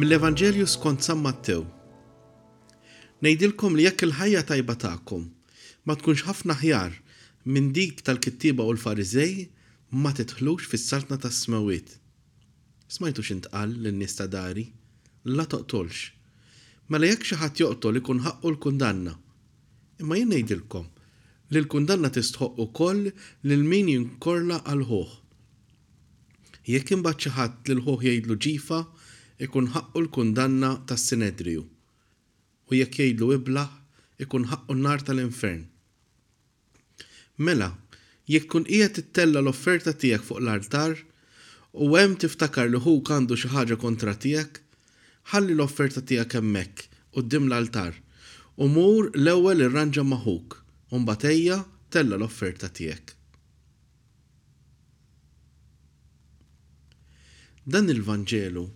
Mill-Evanġelju skont San Mattew. Ngħidilkom li jekk il-ħajja tajba tagħkom ma tkunx ħafna ħjar minn dik tal-kittieba u l-Fariżej, ma tidħlux fis-saltna tas-smewwiet. Smajtu x'intqal lin-nies ta' dari, 'La toqtolx. Mela jekk xi ħadd joqtol ikun ħaqqu l-kundanna. Imma jien ngħidilkom li l-kundanna tistħoqq ukoll lil min jinkorla għal ħuh. Jekk imbagħad xi ħadd lil ħuh jgħidlu ġifa, ikun ħaqqu l-kundanna tas-Sinedriju. U jekk jgħidlu iblah, ikun ħaqqu n-nar tal-infern. Mela, jekk tkun qiegħed ittella' l-offerta tiegħek fuq l-artar, u hemm tiftakar li ħuk għandu xi ħaġa kontra tiegħek, ħalli l-offerta tiegħek hemmhekk, quddiem l-altar, u mur l-ewwel irranġa ma' ħuk, u mbagħad ejja, tella' l-offerta tiegħek. Dan il-Vanġelu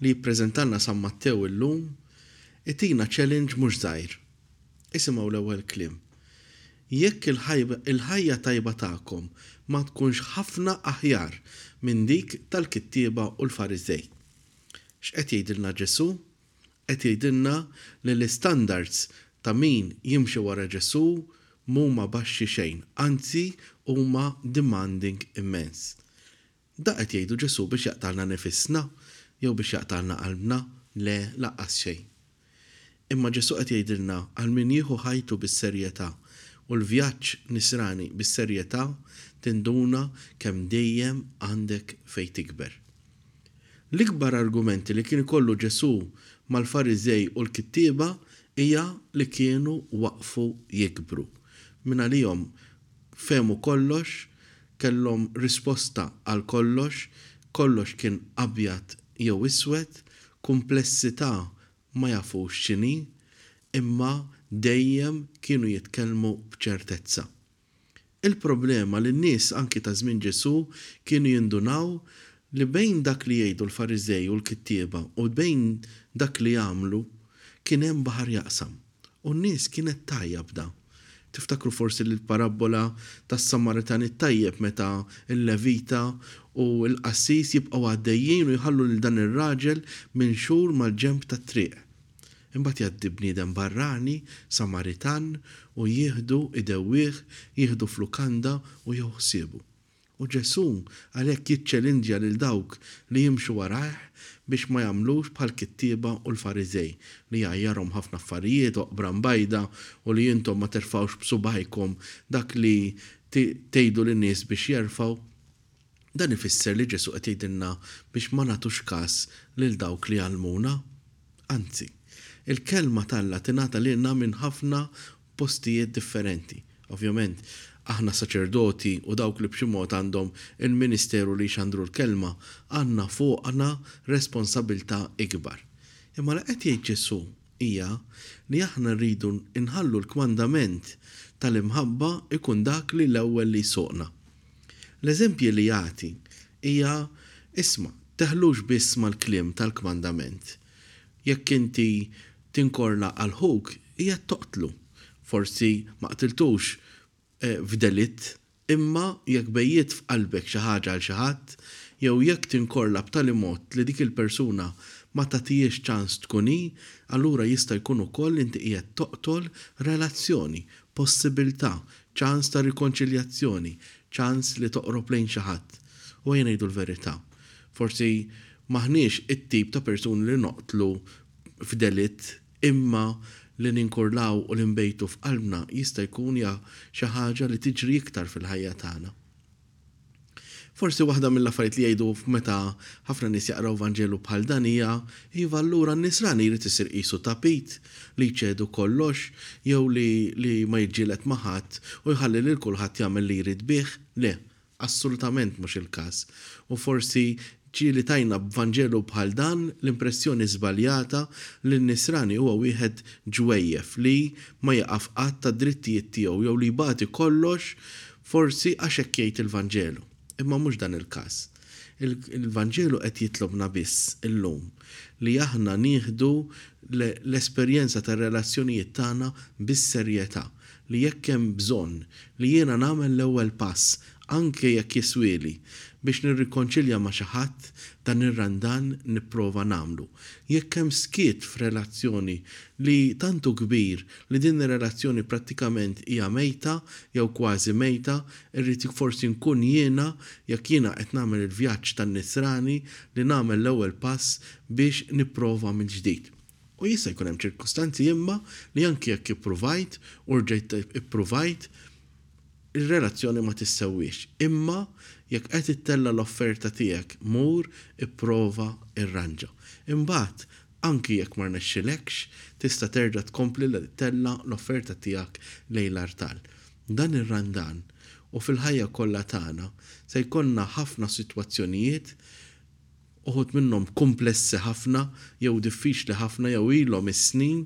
li jippreżentalna San Mattew illum itina challenge mhux żgħir. Isimgħu l-ewwel kliem, Jekk il-ħajja tajba tagħkom ma tkunx ħafna aħjar minn dik tal-kittieba u l-Fariżej. X'qed jgħidilna Ġesù? Qed jgħidilna li l-istandards ta' min jimxi wara Ġesù m'huma baxxi xejn, anzi huma demanding immens. Da qed jgħidu Ġesù biex jaqtgħalna nifisna jew biex jaqtgħalna qalbna? Le, laqqas xejn. Imma Ġesù qed jgħidilna għal min jieħu ħajtu bis-serjetà u l-vjaġġ nisrani bis-serjetà tinduna kemm dejjem għandek fejn tikber. L-ikbar argumenti li kien ikollu Ġesù mal-Fariżej u l-kittieba hija li kienu waqfu jikbru. Mingħalihom fehmu kollox, kellhom risposta għal kollox, kollox kien abjad jew iswed, kumplessità ma jafux x'inhi, imma dejjem kienu jitkellmu b'ċertezza. Il-problema li n-nies anki ta' żmien Ġesù kienu jindunaw li bejn dak li jgħidu l-Fariżej u l-kittieba u bejn dak li jagħmlu kien hemm baħar jaqsam. U n-nies kienet tgħajja b'da. Tiftakru forsi l-parabbola tas-Samaritan it-tajjeb meta l-Levita u l-qassis jibqgħu għaddejjin u jħallu lil dan ir-raġel minxur mal-ġenb tat-triq. Imbagħad jgħaddi bniedem barrani, Samaritan, u jieħdu, idewwih, jieħdu f'lukanda u jew ħsiebu. U Ġesù għalhekk jiċċelindja lil dawk li jimxu warajh biex ma jagħmlux bħall-kittieba u l-Fariżej, li jgħajjarhom ħafna affarijiet, oqbra mbajda, u li intom ma terfgħux b'subgħajkom dak li tgħidu lin-nies biex jerfgħu. Dan ifisser li Ġesù qed jgħidilna biex ma nagħtux kas lil dawk li jgħallmuna. Anzi, il-Kelma t'Alla tingħata lilna minn ħafna postijiet differenti. Ovvjament, aħna saċerdoti u dawk li b'xi mod għandhom il-ministeru li jxandru l-Kelma għandna fuqna responsabbiltà ikbar. Imma li qed jgħid Ġesù hija li aħna rridu nħallu l-kmandament tal-imħabba jkun dak li l-ewwel li jsuqna. L-eżempji li jagħti hija, Isma', teħlux biss mal-kliem tal-kmandament. Jekk inti tinkorla għal ħuk, qiegħed toqtlu. Forsi ma qtiltux f'delitt, imma jekk bejjiet f'qalbek xi ħaġa għal xi ħadd, jew jekk tinkorla b'tali mod li dik il-persuna ma tagħtihiex ċans tkun hi, allura jista' jkun ukoll li inti qiegħed toqtol relazzjoni possibilità, ċans ta' rikonċiljazzjoni, ċans li toqrob lejn xi ħadd. U ejja ngħidu l-verità, forsi m'aħniex it-tip ta' persuni li noqtlu f'delitt imma li ninkurlaw u li nbejtu f'qalbna jista' jkun hija xi ħaġa li tiġri iktar fil-ħajja tagħna. Forsi waħda mill-affarijiet li jgħidu meta ħafna nies jaqraw Vanġelu bħal dan hija, iva allura n-nisrani jrid isir qisu tapit li jċedu kollox jew li li ma jiġġieled ma' ħadd u jħalli lil kulħadd jagħmel li jrid bih. Le, assolutament mhux il-każ. U forsi Ġie li tajna b'vanġelu bħal dan l-impressjoni żbaljata li n-nisrani huwa wieħed ġwejjef li ma jaqaf qatt tad-drittijiet tiegħu jew li jbati kollox forsi għax hekk jgħid il-vanġelu. Imma mhux dan il-każ. Il-vanġelu qed jitlobna biss illum li aħna nieħdu l-esperjenza tar-relazzjonijiet tagħna bis-serjetà, li jekk hemm bżonn li jiena nagħmel l-ewwel pass Anke jekk jiswieli biex nirrikonċilja ma' xi ħadd, dan ir-Randan nipprova nagħmlu. Jekk hemm skiet f'relazzjoni li tant hu kbir li din ir-relazzjoni prattikament hija mejta jew kważi mejta, irrid forsi nkun jiena, jekk jiena qed nagħmel il-vjaġġ tan-nisrani, li nagħmel l-ewwel pass biex nipprova mill-ġdid. U jista' jkun hemm ċirkustanzi imma li anki jekk ippruvajt u rġajt ippruvajt, ir-relazzjoni ma tissewwiex. Imma jekk qed ittella' l-offerta tiegħek, mur ipprova irranġa. Imbagħad, anki jekk ma rnexxilekx, tista' terġa' tkompli tella' l-offerta tiegħek lejn l-artal. Dan ir-Randan, u fil-ħajja kollha tagħna, se jkollna ħafna sitwazzjonijiet, uħud minnhom kumplessi ħafna jew diffiċli ħafna jew ilhom is-snin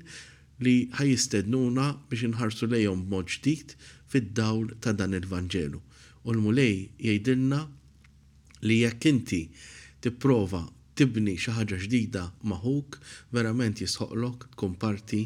li ħa jistednuna biex inħarsu lejhom b'mod ġdid fid-dawl ta' dan il-Vanġelu. U l-Mulej jgħidilna li jekk inti tipprova tibni xi ħaġa ġdida ma' ħuk, verament jistħoqqlok tkun parti